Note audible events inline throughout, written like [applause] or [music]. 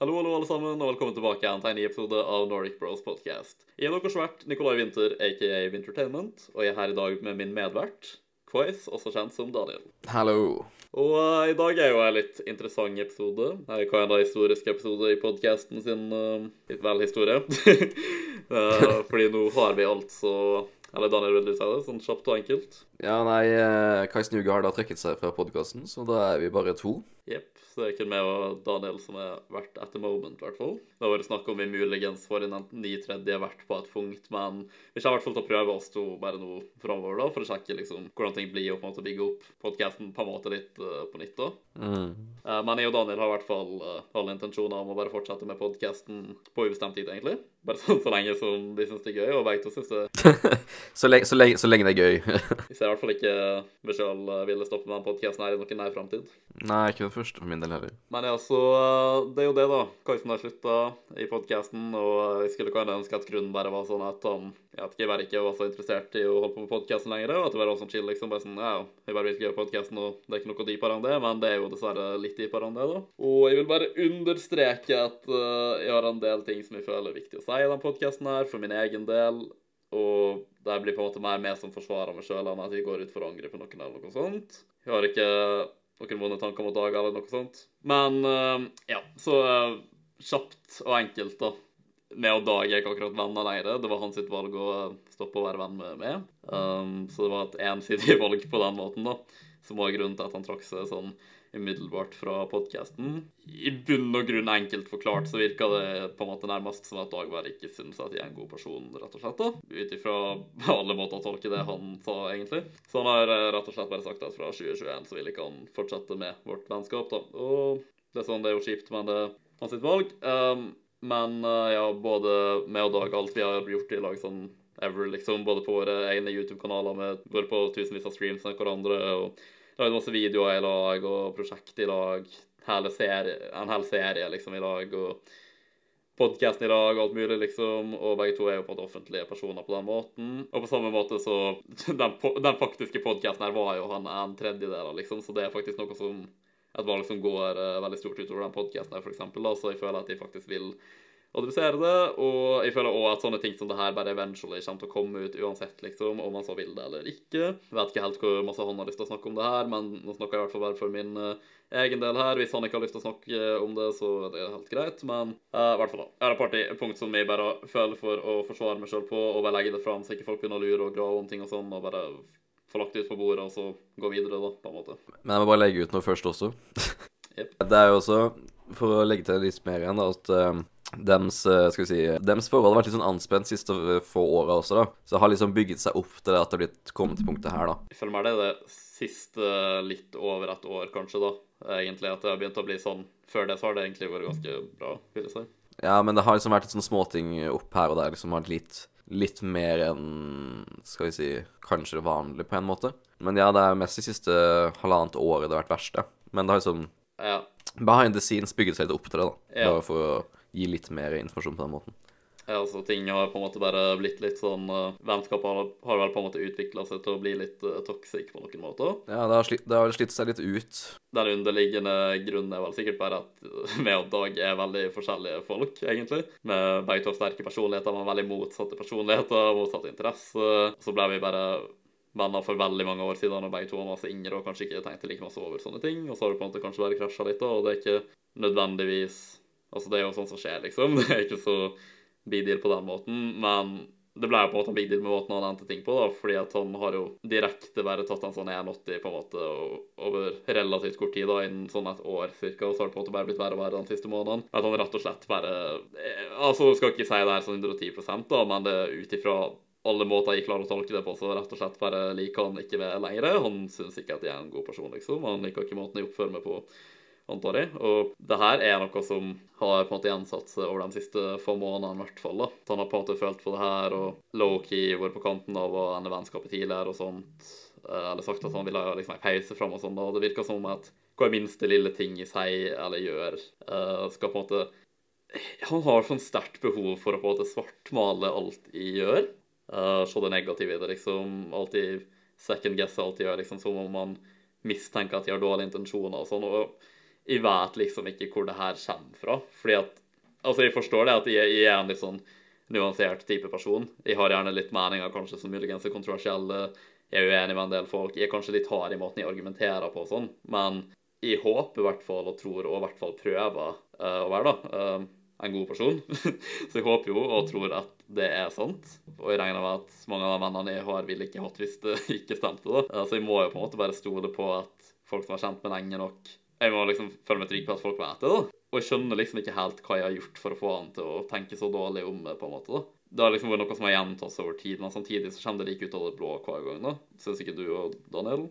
Hallo, hallo, alle sammen, og velkommen tilbake igjen til en ny episode av Nordic Bros podcast. Jeg er deres vert Nikolai Winther, aka Wintertainment, og jeg er her i dag med min medvert, Quiz, også kjent som Daniel. Hallo. Og uh, i dag er jo en litt interessant episode. Jeg kan en historisk episode i podcasten sin, uh, vel historie. uh, [laughs] fordi nå har vi altså Eller Daniel, vil du si det, sånn kjapt og enkelt? Ja, nei, Kai Snuge har da trekket seg fra podkasten, så da er vi bare to. Jepp. Så det er kun meg og Daniel som er vert at the moment, i hvert fall. Det har vært snakk om vi muligens får en ny tredje vert på et punkt, men vi kommer i hvert fall til å prøve oss to bare nå framover, da, for å sjekke liksom hvordan ting blir, og på en måte bygge opp podkasten på en måte litt uh, på nytt, da. Mm. Uh, men jeg og Daniel har i hvert fall uh, alle intensjoner om å bare fortsette med podkasten på ubestemt tid, egentlig. Bare [laughs] sånn så lenge som de syns det er gøy, og begge to syns det [laughs] så, lenge, så, lenge, så lenge det er gøy. [laughs] Vi ser i hvert fall ikke meg sjøl ville stoppe med den podkasten her i noen nær framtid. nei, ikke den første for min del heller. Men ja, så eh, det er jo det, da. Kajsen har slutta i podkasten, og jeg skulle kanskje ønske at grunnen bare var sånn at han jeg vet ikke, jeg bare ikke var så interessert i å holde på med podkasten lenger, og at det bare var sånn chill, liksom. Bare sånn, ja, jeg bare vil ikke gjøre podkasten, og det er ikke noe dypere enn det, men det er jo dessverre litt dypere enn det, da. Og jeg vil bare understreke at uh, jeg har en del ting som jeg føler er viktig å si i den podkasten her, for min egen del. Og det blir på en måte mer meg som forsvarer meg sjøl enn at jeg går ut for å angripe noen eller noe sånt. Jeg har ikke noen vonde tanker mot Dag eller noe sånt. Men uh, ja, så uh, kjapt og enkelt, da. Med og Dag er ikke akkurat venner lenger. Det var hans valg å stoppe å være venn med meg. Um, så det var et ensidig [laughs] valg på den måten, da. Som var grunnen til at han trakk seg sånn umiddelbart fra podkasten. I bunn og grunn enkelt forklart så virka det på en måte nærmest som at Dag bare ikke syns at jeg er en god person, rett og slett. da. Ut ifra alle måter å tolke det han sa, egentlig. Så han har rett og slett bare sagt at fra 2021 så vil ikke han fortsette med vårt vennskap, da. Og det er sånn, det er jo kjipt, men det er hans sitt valg. Um, men uh, ja, både meg og Dag, alt vi har gjort i lag sånn ever, liksom, både på våre egne YouTube-kanaler med vært på tusenvis av streams med hverandre, og lagd masse videoer i lag og prosjekt i lag, serie, en hel serie liksom i lag, og podkasten i lag og alt mulig, liksom. Og begge to er jo på en måte offentlige personer på den måten. Og på samme måte så [laughs] Den, den faktiske podkasten her var jo han en tredjedel av, liksom, så det er faktisk noe som et valg som går uh, veldig stort utover den podkasten her, for eksempel, da, så jeg føler at de faktisk vil adressere det. Og jeg føler òg at sånne ting som det her bare eventually kommer til å komme ut uansett, liksom, om man så vil det eller ikke. Jeg vet ikke helt hvor masse han har lyst til å snakke om det her, men nå snakker jeg i hvert fall bare for min uh, egen del her. Hvis han ikke har lyst til å snakke om det, så er det helt greit, men uh, i hvert fall da. Jeg har et par punkt som jeg bare føler for å forsvare meg sjøl på, og bare legge det fram så ikke folk begynner å lure og grave om ting og sånn, og bare få lagt det ut på bordet, og så gå videre, da, på en måte. Men jeg må bare legge ut noe først også. Yep. [laughs] Det er jo også, for å legge til litt mer igjen, da, at um, dems, uh, skal vi si, dems forhold har vært litt sånn anspent siste få åra også, da. Så det har liksom bygget seg opp til det at det har blitt kommet til punktet her, da. Selv om meg det er det siste litt over et år, kanskje, da. Egentlig at det har begynt å bli sånn. Før det så har det egentlig vært ganske bra, vil jeg si. Ja, men det har liksom vært et sånn småting opp her og der, liksom har litt litt mer enn skal vi si kanskje vanlig, på en måte. Men ja, det er mest de siste halvannet året det har vært verst, ja. Men det har liksom Ja. behind the scenes bygget seg litt opp til det, da. Ja. Bare for å gi litt mer informasjon på den måten. Ja, altså Ting har på en måte bare blitt litt sånn uh, Vennskapet har, har vel på en måte utvikla seg til å bli litt uh, toxic på noen måter. Ja, det har, slitt, det har slitt seg litt ut. Den underliggende grunnen er vel sikkert bare at [laughs] vi og Dag er veldig forskjellige folk, egentlig. Med begge to sterke personligheter, men veldig motsatte personligheter, motsatte interesser. Så ble vi bare venner for veldig mange år siden, og begge to var masse yngre og kanskje ikke tenkte like masse over sånne ting. Og så har vi på en måte kanskje bare krasja litt, da, og det er ikke nødvendigvis Altså, det er jo sånn som skjer, liksom. [laughs] Det er ikke så big deal på den måten, men det ble jo på en måte en big deal med måten han endte ting på, da, fordi at han har jo direkte bare tatt en sånn 1,80 på en måte over relativt kort tid, da, innen sånn et år cirka, og så har det på en måte bare blitt verre og verre den siste måneden. At han rett og slett bare eh, Altså, skal ikke si det er sånn 110% da, men det ut ifra alle måter jeg klarer å tolke det på, så rett og slett bare liker han ikke meg lenger. Han syns ikke at jeg er en god person, liksom. Han liker ikke måten jeg oppfører meg på antar jeg. Og det her er noe som har på en måte gjensatt seg over de siste få månedene, i hvert fall. da. Så han har på en måte følt på det her og low-key vært på kanten av å ende vennskapet tidligere og sånt. Eh, Eller sagt at han ville ha liksom en pause fram og sånn. da, og Det virker som at hver minste lille ting i seg eller gjør, eh, skal på en måte Han har sånn sterkt behov for å på en måte svartmale alt jeg gjør. Uh, se det negative i det, liksom. Alltid second guess alt jeg gjør, liksom, som om man mistenker at de har dårlige intensjoner og sånn. og jeg vet liksom ikke hvor det her kommer fra. Fordi at Altså, jeg forstår det at jeg, jeg er en litt sånn nuansert type person. Jeg har gjerne litt meninger kanskje som muligens er kontroversielle. Jeg er uenig med en del folk. Jeg er kanskje litt hard i måten jeg argumenterer på og sånn, men jeg håper i hvert fall og tror og i hvert fall prøver uh, å være da, uh, en god person. [laughs] så jeg håper jo og tror at det er sant. Og jeg regner med at mange av de vennene jeg har, ville ikke hatt hvis det ikke stemte. da. Uh, så jeg må jo på en måte bare stole på at folk som har kjent meg lenge nok Jeg må liksom føle meg trygg på at folk vet det. da. Og jeg skjønner liksom ikke helt hva jeg har gjort for å få han til å tenke så dårlig om det. på en måte da. Det har liksom vært noe som har gjentatt seg over tid, men samtidig så kommer det like ut av det blå hver gang. da. Syns ikke du og Daniel?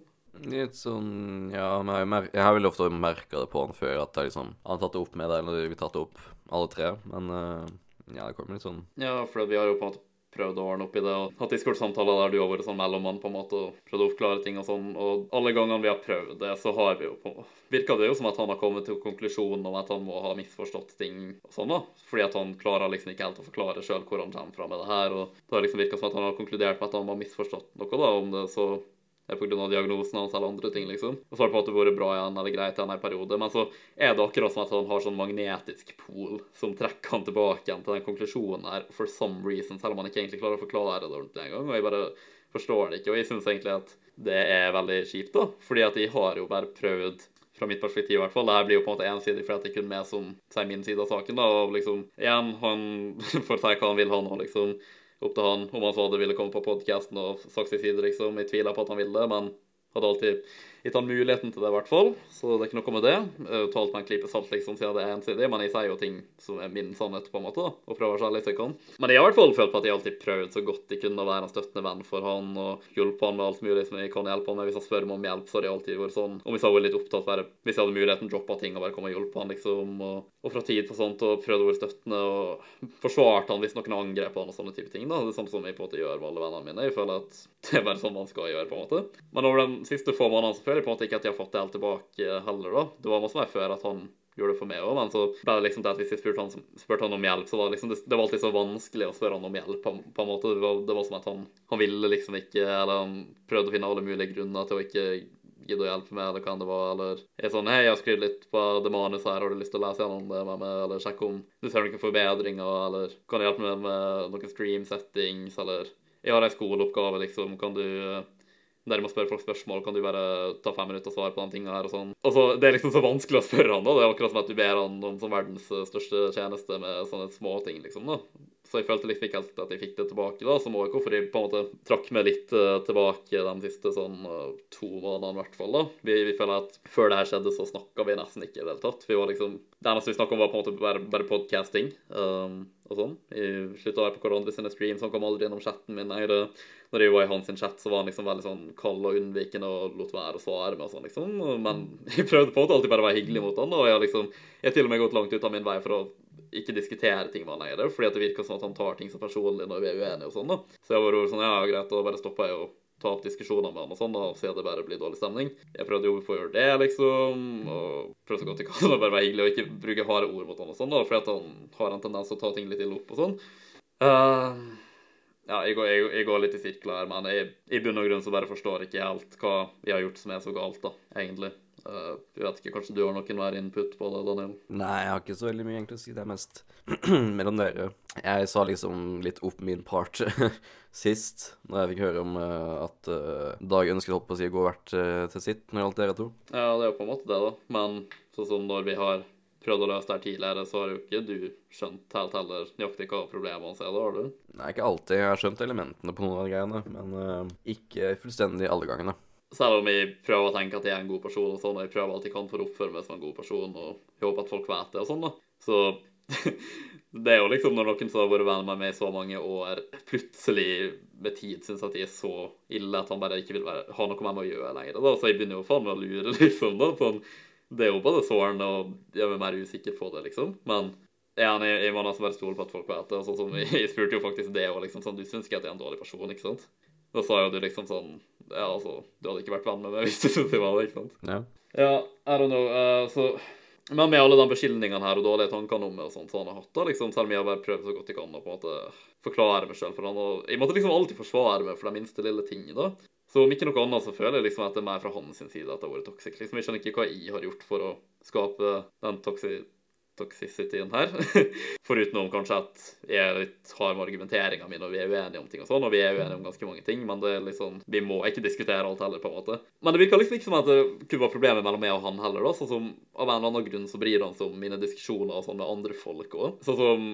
Litt sånn Ja, men jeg, jeg har veldig ofte merka det på han før, at jeg liksom Han har tatt det opp med deg, eller vi har tatt det opp alle tre. Men uh, ja, det kommer litt sånn Ja, for vi har jo på en måte prøvd å ordne opp i det, og hatt Discord-samtaler der du har vært sånn mellommann på en måte, og prøvd å oppklare ting og sånn, og alle gangene vi har prøvd det, så har vi jo på Virka det jo som at han har kommet til konklusjonen om at han må ha misforstått ting og sånn, da, fordi at han klarer liksom ikke helt å forklare sjøl hvor han kommer fra med det her, og det har liksom virka som at han har konkludert med at han har misforstått noe, da, om det så er pga. diagnosen hans eller andre ting, liksom. Og så har det på en måte vært bra igjen eller greit igjen en periode. Men så er det akkurat som at han har sånn magnetisk pol som trekker han tilbake igjen til den konklusjonen her for some reason, selv om han ikke egentlig klarer å forklare det ordentlig engang. Og jeg bare forstår det ikke. Og jeg syns egentlig at det er veldig kjipt, da. Fordi at jeg har jo bare prøvd fra mitt perspektiv i hvert fall. Det blir jo på en måte ensidig fordi at det er kun meg som sier min side av saken. da, og liksom, Igjen, han [laughs] får si hva han vil, han òg, liksom opp til han om han så hadde ville komme på podkasten og sagt sin side, liksom. Jeg tviler på at han ville, men hadde alltid gitt han muligheten til det, i hvert fall. Så det er ikke noe med det. Uh, talt med en klype salt, liksom, siden det er ensidig. Men jeg sier jo ting som er min sannhet, på en måte, da, og prøver så litt jeg kan. Men jeg har i hvert fall følt på at jeg alltid prøvd så godt jeg kunne å være en støttende venn for han, og hjulpet han med alt mulig som jeg kan hjelpe han med. Hvis han spør meg om hjelp, så har jeg alltid vært sånn. Og hvis jeg var litt opptatt, bare, hvis jeg hadde muligheten, droppa ting og bare komme og hjulpet han, liksom. Og, og fra tid på sånt, og prøvd å være støttende, og forsvart han hvis noen angrep han og sånne type ting. da. Det sånn som jeg på en måte gjør med alle vennene mine. Jeg føler at [laughs] det er bare sånn man skal gjøre, på en måte. Men over de siste få månedene føler på en måte ikke at jeg har fått det helt tilbake heller, da. Det var masse mer før at han gjorde det for meg òg, men så ble det liksom det at hvis jeg spurte han, spurte han om hjelp, så var det liksom det, var alltid så vanskelig å spørre han om hjelp, på, på en måte. Det var, det var som at han, han ville liksom ikke, eller han prøvde å finne alle mulige grunner til å ikke gidde å hjelpe meg, eller hva det var, eller er sånn Hei, jeg har skrevet litt på det manuset her, har du lyst til å lese gjennom det med meg, eller sjekke om du ser noen forbedringer, eller kan du hjelpe meg med noen stream settings, eller Jeg har ei skoleoppgave, liksom, kan du der må spørre folk spørsmål, kan du bare ta fem minutter og svare på de tingene her og sånn. Og så, Det er liksom så vanskelig å spørre han, da. Det er akkurat som at du ber han om som verdens største tjeneste med sånne små ting, liksom. da. Så jeg følte liksom ikke helt at jeg fikk det tilbake, da, som ÅK, for jeg på en måte trakk meg litt uh, tilbake de siste sånn uh, to månedene, i hvert fall. da. Vi, vi, føler at før det her skjedde, så snakka vi nesten ikke i det hele tatt. Vi var liksom, Det eneste vi snakka om, var på en måte bare, bare podcasting. Um, og sånn. Jeg slutta å være på hverandre sine streams, han kom aldri innom chatten min. Jeg, det, når jeg var i hans chat, så var han liksom veldig sånn kald og unnvikende og lot være å svare med og sånn, liksom. Men [laughs] jeg prøvde på en måte alltid bare å være hyggelig mot han, og jeg har liksom Jeg har til og med gått langt ut av min vei for å ikke diskutere ting med han lenger, fordi at det virker som at han tar ting så personlig når vi er uenige og sånn, da. Så jeg var sånn, ja, greit, da bare stoppa jeg å ta opp diskusjoner med han og sånn, da, og se det bare blir dårlig stemning. Jeg prøvde jo å gjøre det, liksom, og prøvde så godt jeg kan [laughs] å bare være hyggelig og ikke bruke harde ord mot han og sånn, da, fordi at han har en tendens til å ta ting litt ille opp og sånn. Uh, ja, jeg går, jeg, jeg går, litt i sirkler her, men jeg, i bunn og grunn så bare forstår ikke helt hva vi har gjort som er så galt, da, egentlig. Uh, jeg vet ikke, Kanskje du har noen hver input på det, Daniel? Nei, jeg har ikke så veldig mye egentlig å si. Det er mest [clears throat] mellom dere. Jeg sa liksom litt opp min part [laughs] sist, når jeg fikk høre om uh, at uh, Dag ønsket holdt på å si å gå hvert til sitt når det gjaldt dere to. Ja, det er jo på en måte det, da. Men sånn som når vi har prøvd å løse det her tidligere, så har jo ikke du skjønt helt heller nøyaktig hva problemet hans er, da har du? Nei, ikke alltid. Jeg har skjønt elementene på noen av de greiene, men ikke fullstendig alle gangene. Selv om jeg prøver å tenke at jeg er en god person, og sånn, og jeg prøver alt jeg kan for å oppføre meg som en god person, og jeg håper at folk vet det, og sånn, da. Så [laughs] det er jo liksom når noen som har vært venn med meg i så mange år, plutselig med tid syns at de er så ille at han bare ikke vil være, ha noe med meg å gjøre lenger. Da. Så jeg begynner jo faen meg å lure, [laughs] liksom. da, sånn det er jo bare sårende og gjør meg mer usikker på det, liksom. Men ja, jeg, jeg må nesten bare stole på at folk vet det. Og sånn som [laughs] Jeg spurte jo faktisk det òg, liksom sånn Du syns ikke at jeg er en dårlig person, ikke sant? Da sa jo du liksom sånn Ja, altså, du hadde ikke vært venn med meg [laughs] hvis du syntes jeg var det, ikke sant? Ja. Ja, I don't know. Uh, så men med alle de beskyldningene her og dårlige tankene om meg og sånt så han har hatt, da, liksom, selv om jeg har bare prøvd så godt jeg kan å på en måte forklare meg sjøl for han, og jeg måtte liksom alltid forsvare meg for de minste lille tingene, da. Så om ikke noe annet, så føler jeg liksom at det er mer fra hans side at det har vært toxic. Liksom, Jeg skjønner ikke hva jeg har gjort for å skape den toxi toxicityen her. [laughs] Forutenom kanskje at jeg er litt hard med argumenteringa mi når vi er uenige om ting og sånn, og vi er uenige om ganske mange ting, men det er liksom Vi må ikke diskutere alt heller, på en måte. Men det virker liksom ikke som at det kunne være problemer mellom meg og han heller, da. Sånn som av en eller annen grunn så bryr han seg om mine diskusjoner og sånn med andre folk òg. Sånn som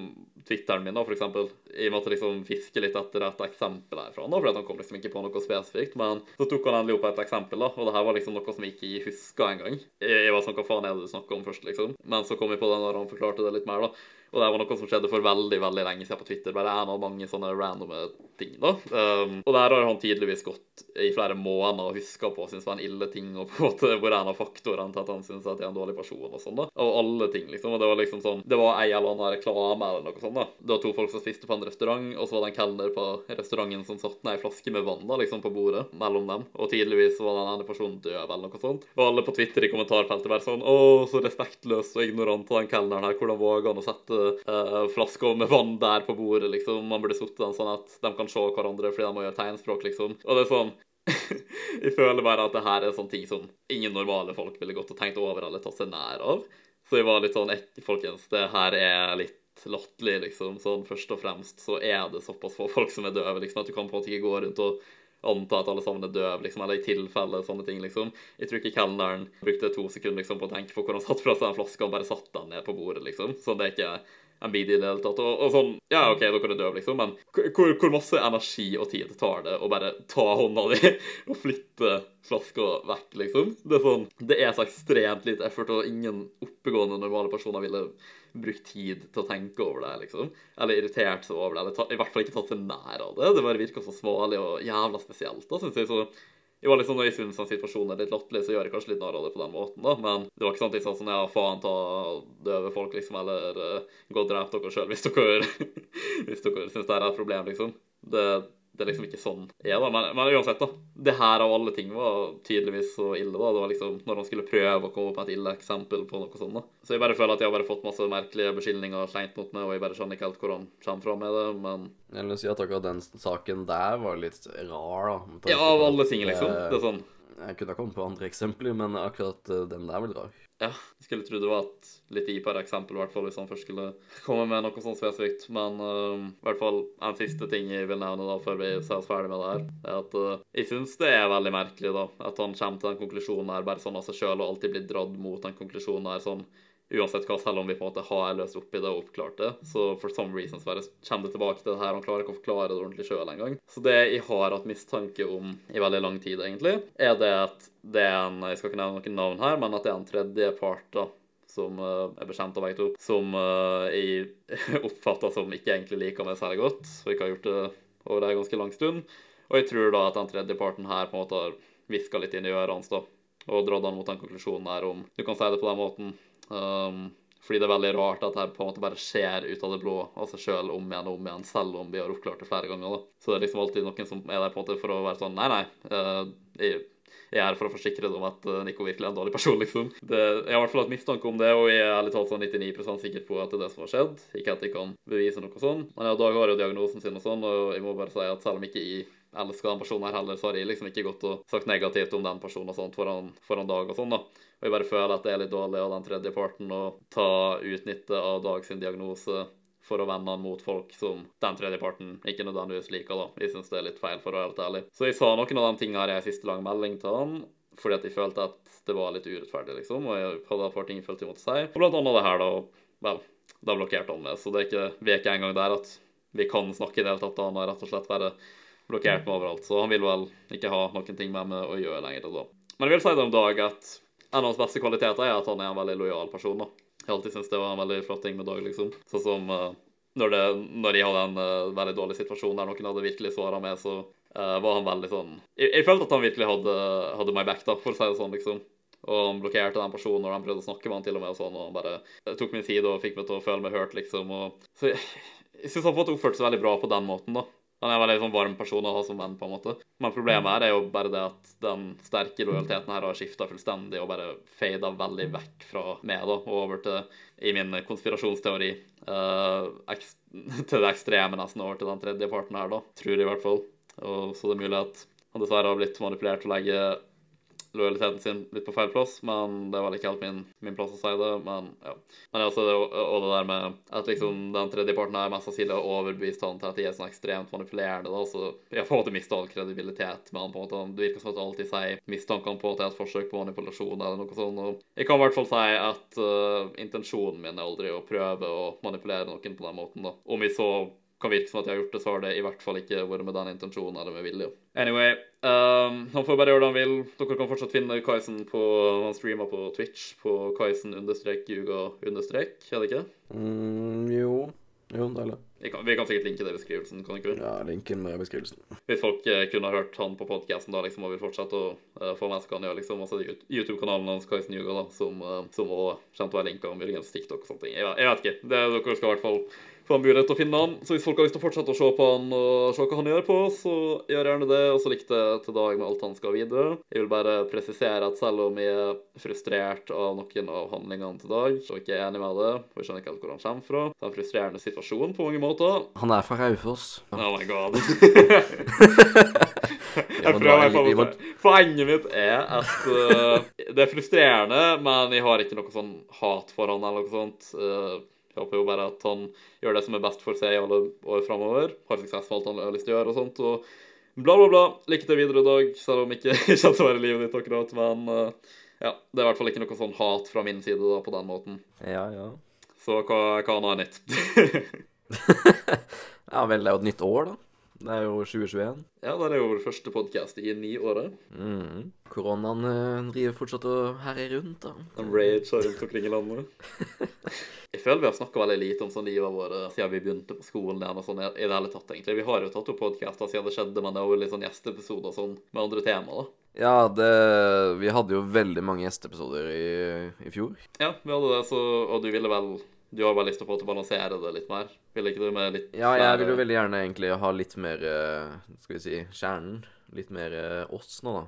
Twitteren min, da, for eksempel. Jeg måtte liksom fiske litt etter et eksempel herfra, da, fordi han kom liksom ikke på noe spesifikt, men så tok han endelig opp et eksempel, da, og det her var liksom noe som jeg ikke huska engang. Jeg, var sånn Hva faen er det du snakker om først, liksom? Men så kom jeg på den han forklarte det litt mer, da. Og det var noe som skjedde for veldig veldig lenge siden på Twitter. Bare en av mange sånne randome ting. da. Um, og der har han tydeligvis gått i flere måneder og huska på syntes var en ille ting, og [laughs] på en måte hvor en av faktorene til at han syns at jeg er en dårlig person og sånn. da. Og alle ting, liksom. Og det var liksom sånn Det var ei eller annen reklame eller noe sånt. da. Det var to folk som spiste på en restaurant, og så var det en kelner på restauranten som satte ned ei flaske med vann da, liksom på bordet mellom dem. Og tydeligvis var den ene personen død eller noe sånt. Og alle på Twitter i kommentarfeltet bare sånn Å, så respektløs og ignorant av den kelneren her. Hvordan våger han å sette uh, flasker med vann der på bordet, liksom? Man burde satt den sånn at de kan se hverandre fordi de må gjøre tegnspråk, liksom. Og det er sånn [laughs] Jeg føler bare at det her er sånne ting som ingen normale folk ville gått og tenkt over eller tatt seg nær av. Så jeg var litt sånn Folkens, det her er litt latterlig, liksom. Sånn først og fremst så er det såpass få folk som er døve, liksom, at du kan på en måte ikke gå rundt og anta at alle sammen er døve, liksom, eller i tilfelle sånne ting, liksom. Jeg tror ikke kelneren brukte to sekunder liksom, på å tenke på hvor han satt fra seg en flaske og bare satte den ned på bordet, liksom. Så det er ikke en big i det hele tatt. Og, og, sånn, ja, OK, dere er døve, liksom, men hvor, hvor, masse energi og tid tar det å bare ta hånda di [laughs] og flytte flaska vekk, liksom? Det er sånn Det er så ekstremt lite effort, og ingen oppegående normale personer ville brukt tid til å tenke over det, liksom. Eller irritert seg over det, eller ta, i hvert fall ikke tatt seg nær av det. Det bare virker så smålig og jævla spesielt, da, syns jeg. så var litt sånn, Når jeg syns situasjonen situasjon er litt latterlig, så gjør jeg kanskje litt narr av det på den måten, da. Men det var ikke sant jeg sa sånn ja, faen ta døve folk, liksom, eller uh, gå og drep dere sjøl hvis dere [laughs] hvis dere syns det er et problem, liksom. Det, det er liksom ikke sånn er, da. Men, men, uansett, da. Det her av alle ting var tydeligvis så ille, da. Det var liksom når han skulle prøve å komme på et ille eksempel på noe sånt, da. Så jeg bare føler at jeg har bare fått masse merkelige beskyldninger slengt mot meg, og jeg bare skjønner ikke helt hvor han kommer fra med det, men Jeg vil si at akkurat den saken der var litt rar, da. Ja, av alle ting, liksom. Det er sånn. Jeg kunne ha kommet på andre eksempler, men akkurat eh, den der er vel rar. Ja, jeg skulle tro det var et litt dypere eksempel, i hvert fall hvis han først skulle komme med noe sånt spesifikt. Men uh, i hvert fall en siste ting jeg vil nevne da, før vi ser oss ferdig med det her, er at uh, jeg syns det er veldig merkelig da, at han kommer til den konklusjonen her bare sånn av seg sjøl og alltid blir dratt mot den konklusjonen her sånn uansett hva, selv om vi på en måte har løst opp i det og oppklart det. Så for some reasons bare kommer det tilbake til det her. Han klarer ikke å forklare det ordentlig sjøl engang. Så det jeg har hatt mistanke om i veldig lang tid, egentlig, er det at det er en Jeg skal ikke nevne noen navn her, men at det er en tredjepart da, som uh, er bekjent av begge to, som uh, jeg [laughs] oppfatter som ikke egentlig liker meg særlig godt, og ikke har gjort det over en ganske lang stund. Og jeg tror da at den tredjeparten her på en måte har hviska litt inn i ørene hans, da, og dratt han mot den konklusjonen her om Du kan si det på den måten Um, fordi det er veldig rart at det på en måte bare skjer ut av det blå av seg sjøl om igjen og om igjen, selv om vi har oppklart det flere ganger. da. Så det er liksom alltid noen som er der på en måte for å være sånn Nei, nei. Uh, jeg, jeg er her for å forsikre deg om at uh, Nico virkelig er en dårlig person, [laughs] liksom. Det, jeg har i hvert fall hatt mistanke om det, og jeg er ærlig talt sånn 99% sikker på at det er det som har skjedd. Ikke at jeg kan bevise noe sånn. Men ja, Dag har jo diagnosen sin og sånn, og jeg må bare si at selv om ikke jeg elsker den personen her heller, så har jeg liksom ikke gått og sagt negativt om den personen og sånt foran, foran Dag og sånn, da. Og jeg bare føler at det er litt dårlig av den tredje parten å ta utnytte av Dag sin diagnose for å vende han mot folk som den tredje parten ikke nødvendigvis liker, da. Jeg syns det er litt feil, for å være helt ærlig. Så jeg sa noen av de tingene her i siste lang melding til han, fordi at jeg følte at det var litt urettferdig, liksom, og jeg hadde et par ting jeg følte jeg måtte si. Og blant annet det her, da. Vel, da blokkerte han meg, så det er ikke, vi er ikke engang der at vi kan snakke i det hele tatt. Han har rett og slett bare blokkert meg overalt, så han vil vel ikke ha noen ting med meg å gjøre lenger da. Men jeg vil si det om Dag at en av hans beste kvaliteter er at han er en veldig lojal person. da. Jeg alltid syntes det var en veldig flott ting med Dag, liksom. Sånn som uh, når, det, når, de hadde en uh, veldig dårlig situasjon der noen hadde virkelig såra meg, så uh, var han veldig sånn jeg, jeg, følte at han virkelig hadde, hadde my back, da, for å si det sånn, liksom. Og han blokkerte den personen når han prøvde å snakke med han til og med, og sånn, og han bare tok min side og fikk meg til å føle meg hørt, liksom. Og, så jeg, jeg syns han måte oppførte seg veldig bra på den måten, da. Han er en veldig sånn varm person å ha som venn, på en måte. Men problemet her er jo bare det at den sterke lojaliteten her har skifta fullstendig og bare fada veldig vekk fra meg da, og over til, i min konspirasjonsteori, uh, [laughs] til det ekstreme nesten over til den tredje parten her, da. Tror jeg i hvert fall. Og så det er mulig at han dessverre har blitt manipulert til å legge lojaliteten sin litt på feil plass, men det var ikke helt min, min plass å si det. Men ja. Men altså, det, og det der med at liksom den tredje parten er mest sannsynlig overbevist han til at de er sånn ekstremt manipulerende, da, så jeg på en måte mista all kredibilitet med han på en måte. Det virker som at det alltid sier mistankene på at det er et forsøk på manipulasjon eller noe sånt. Og jeg kan i hvert fall si at uh, intensjonen min er aldri å prøve å manipulere noen på den måten, da. Om vi så kan virke som at jeg har gjort det, så har det i hvert fall ikke vært med den intensjonen eller med vilje. Anyway, um, han får bare gjøre det han vil. Dere kan fortsatt finne Kaisen på Han streamer på Twitch på Kaisen understrek Juga understrek, er det ikke? Mm, jo. Jo, det er det. Vi kan, vi kan sikkert linke det i beskrivelsen, kan ikke vi? Ja, linken med beskrivelsen. Hvis folk eh, kunne hørt han på podkasten liksom, og vil fortsette å eh, få med seg hva han gjør, liksom, altså YouTube-kanalen hans Kaisen Yuga, da, som, eh, som også kommer til å være linka, muligens TikTok og sånne ting. Jeg, jeg vet ikke. Det, dere skal i hvert fall få mulighet til å finne han. Så hvis folk har lyst til å fortsette å se på han og se hva han gjør på, så gjør gjerne det. Og så likte jeg til dag med alt han skal videre. Jeg vil bare presisere at selv om jeg er frustrert av noen av handlingene til dag, så er jeg ikke enig med det, og jeg skjønner ikke helt hvor han kommer fra. Det er en frustrerende situasjon på mange måter. Han er fra Raufoss. Oh my god. [laughs] [laughs] jeg prøver meg på fall Poenget mitt er at uh, det er frustrerende, men jeg har ikke noe sånn hat for han eller noe sånt. Uh, jeg håper jo bare at han gjør det som er best for seg i alle år framover. Har suksess med alt han har lyst til å gjøre og sånt. Og bla, bla, bla. Lykke til videre i dag, selv om ikke kommer å være livet ditt akkurat. Men uh, ja, det er i hvert fall ikke noe sånn hat fra min side da, på den måten. Ja, ja. Så hva, hva annet er nytt? [laughs] [laughs] ja vel, det er jo et nytt år, da. Det er jo 2021. Ja, det er jo vår første podkast i ni år. Mm. Koronaen eh, driver fortsatt og herjer rundt, da. Den rage rundt omkring i landet. [laughs] jeg føler vi har snakka veldig lite om sånn livet vårt siden vi begynte på skolen igjen. og sånn i det hele tatt, egentlig. Vi har jo tatt opp podkaster siden det skjedde, men det er jo litt sånn gjesteepisoder sånn med andre tema, da. Ja, det, vi hadde jo veldig mange gjesteepisoder i, i fjor. Ja, vi hadde det, så, og du ville vel du har bare lyst til å få til å balansere det litt mer? Vil ikke du med litt Ja, jeg vil jo veldig gjerne egentlig ha litt mer eh, Skal vi si kjernen. Litt mer eh, oss nå, da.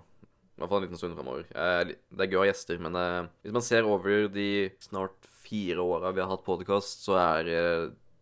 I hvert fall en liten stund fremover. Det er gøy å ha gjester, men eh, hvis man ser over de snart fire åra vi har hatt podkast, så er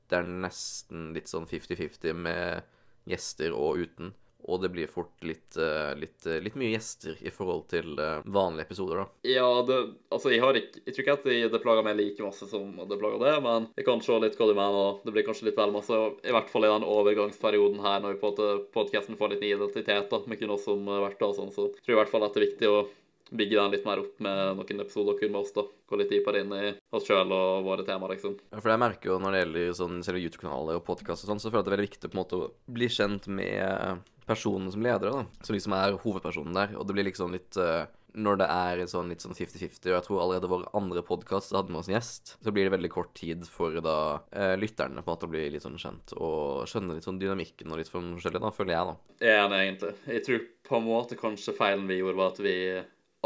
det er nesten litt sånn 50-50 med gjester og uten. Og det blir fort litt, uh, litt, uh, litt, mye gjester i forhold til uh, vanlige episoder, da. Ja, det, altså, jeg har ikke Jeg tror ikke at det, det plager meg like masse som det plager det, men jeg kan se litt hva du mener. Det blir kanskje litt vel masse, i hvert fall i den overgangsperioden her, når vi på podkasten får litt ny identitet da, med kun oss som verter og sånn, så tror jeg i hvert fall at det er viktig å bygge den litt mer opp med noen episoder kun med oss, da. Gå litt dypere inn i oss sjøl og våre temaer, liksom. Ja, for jeg merker jo når det gjelder sånn, selve YouTube-kanaler og podkast og sånn, så føler jeg at det er veldig viktig på en måte å bli kjent med personene som ledere, da. Som liksom er hovedpersonen der. Og det blir liksom litt uh, Når det er sånn litt sånn 50-50, og jeg tror allerede vår andre podkast hadde med oss en gjest, så blir det veldig kort tid for da uh, lytterne på en måte å bli litt sånn kjent og skjønne litt sånn dynamikken og litt sånn forskjellig, da, føler jeg, da. Jeg er enig, egentlig. Jeg tror på en måte kanskje feilen vi gjorde, var at vi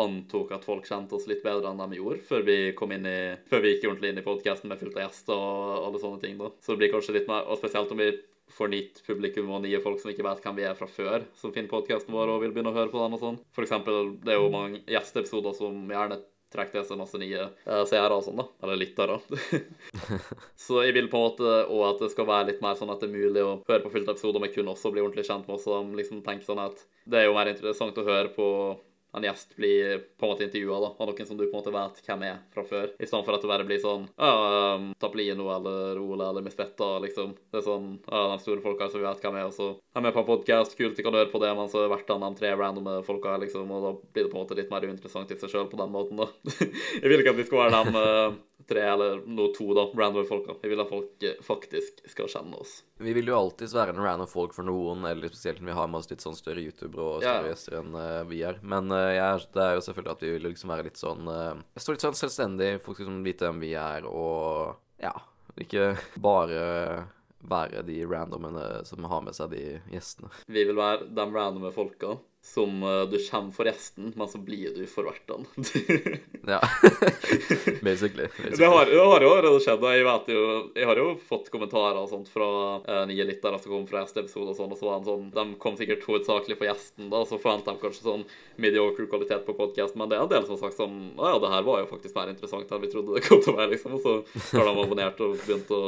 antok at folk kjente oss litt bedre enn de gjorde, før vi kom inn i Før vi gikk ordentlig inn i podkasten med fullt av gjester og alle sånne ting, da. Så det blir kanskje litt mer Og spesielt om vi får nytt publikum og nye folk som ikke vet hvem vi er fra før, som finner podkasten vår og vil begynne å høre på den og sånn. For eksempel, det er jo mange gjesteepisoder som gjerne trekker til seg masse nye uh, seere og sånn, da. Eller lyttere. [laughs] så jeg vil på en måte òg at det skal være litt mer sånn at det er mulig å høre på fullt episode, men kun også og bli ordentlig kjent med oss, liksom tenke sånn at det er jo mer interessant å høre på en gjest blir på en måte intervjua av noen som du på en måte vet hvem er fra før, i stedet for at det bare blir sånn um, Taplino eller Ole eller Miss Betta, liksom. Det er sånn ja, de store folka som vi vet hvem er, og så er med på en podkast, kult, de kan høre på det, men så hvert av de tre randome folka, liksom, og da blir det på en måte litt mer uinteressant i seg sjøl på den måten, da. [laughs] Jeg vil ikke at vi skal være de uh, tre eller noe to, da, random folka. Jeg vil at folk eh, faktisk skal kjenne oss. Vi vil jo alltids være en random folk for noen, eller spesielt når vi har med oss litt sånn større youtubere og større gjester yeah. enn uh, vi er. Men uh, jeg, det er jo selvfølgelig at vi vil liksom være litt sånn Jeg står litt sånn selvstendig, folk skal liksom vite hvem vi er, og ja, ikke [laughs] bare være de randomene som har med seg de gjestene. Vi vil være de randome folka som uh, du kommer for gjesten, men så blir du for vertene. [laughs] ja. [laughs] basically. basically. Det, har, det har jo allerede skjedd. Jeg vet jo Jeg har jo fått kommentarer og sånt fra eh, nye lyttere som kom fra gjesteepisoder og sånn, og så var det sånn De kom sikkert hovedsakelig for gjesten, da, så forventer de kanskje sånn mediocre kvalitet på podkast, men det er en del som har sagt sånn Å ja, det her var jo faktisk mer interessant enn vi trodde det kom til å være, liksom. Og så har de abonnert og begynt å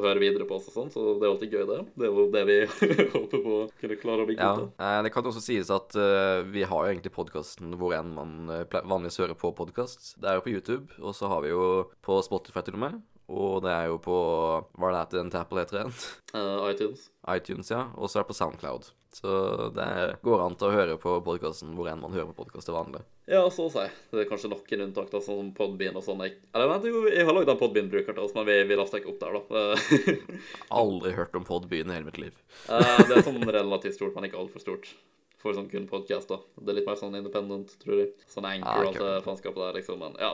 å høre videre på oss og sånn, så det er alltid gøy, det. Det er jo det vi [laughs] håper på å kunne klare å bli gode Ja, eh, Det kan også sies at uh, vi har jo egentlig podkasten hvor enn man eh, vanligvis hører på podkast. Det er jo på YouTube, og så har vi jo på Spotify til og med. Og det er jo på Hva er det den Apple heter igjen? Uh, iTunes. iTunes, ja. Og så er det på Soundcloud. Så det går an til å høre på podkasten hvor enn man hører på podkast til vanlig. Ja, så å si. Det er kanskje noen unntak, da, som Podbean og sånn. Eller vent, jo, jeg har lagd en Podbean-bruker til oss, men vi, vi laster ikke opp der, da. Aldri hørt om Podbyen i hele mitt liv. Eh, det er sånn relativt stort, men ikke altfor stort. For sånn kun podcast, da. Det er litt mer sånn independent, tror jeg. Sånn Anchor Ah, og alt det faenskapet der, liksom. Men ja,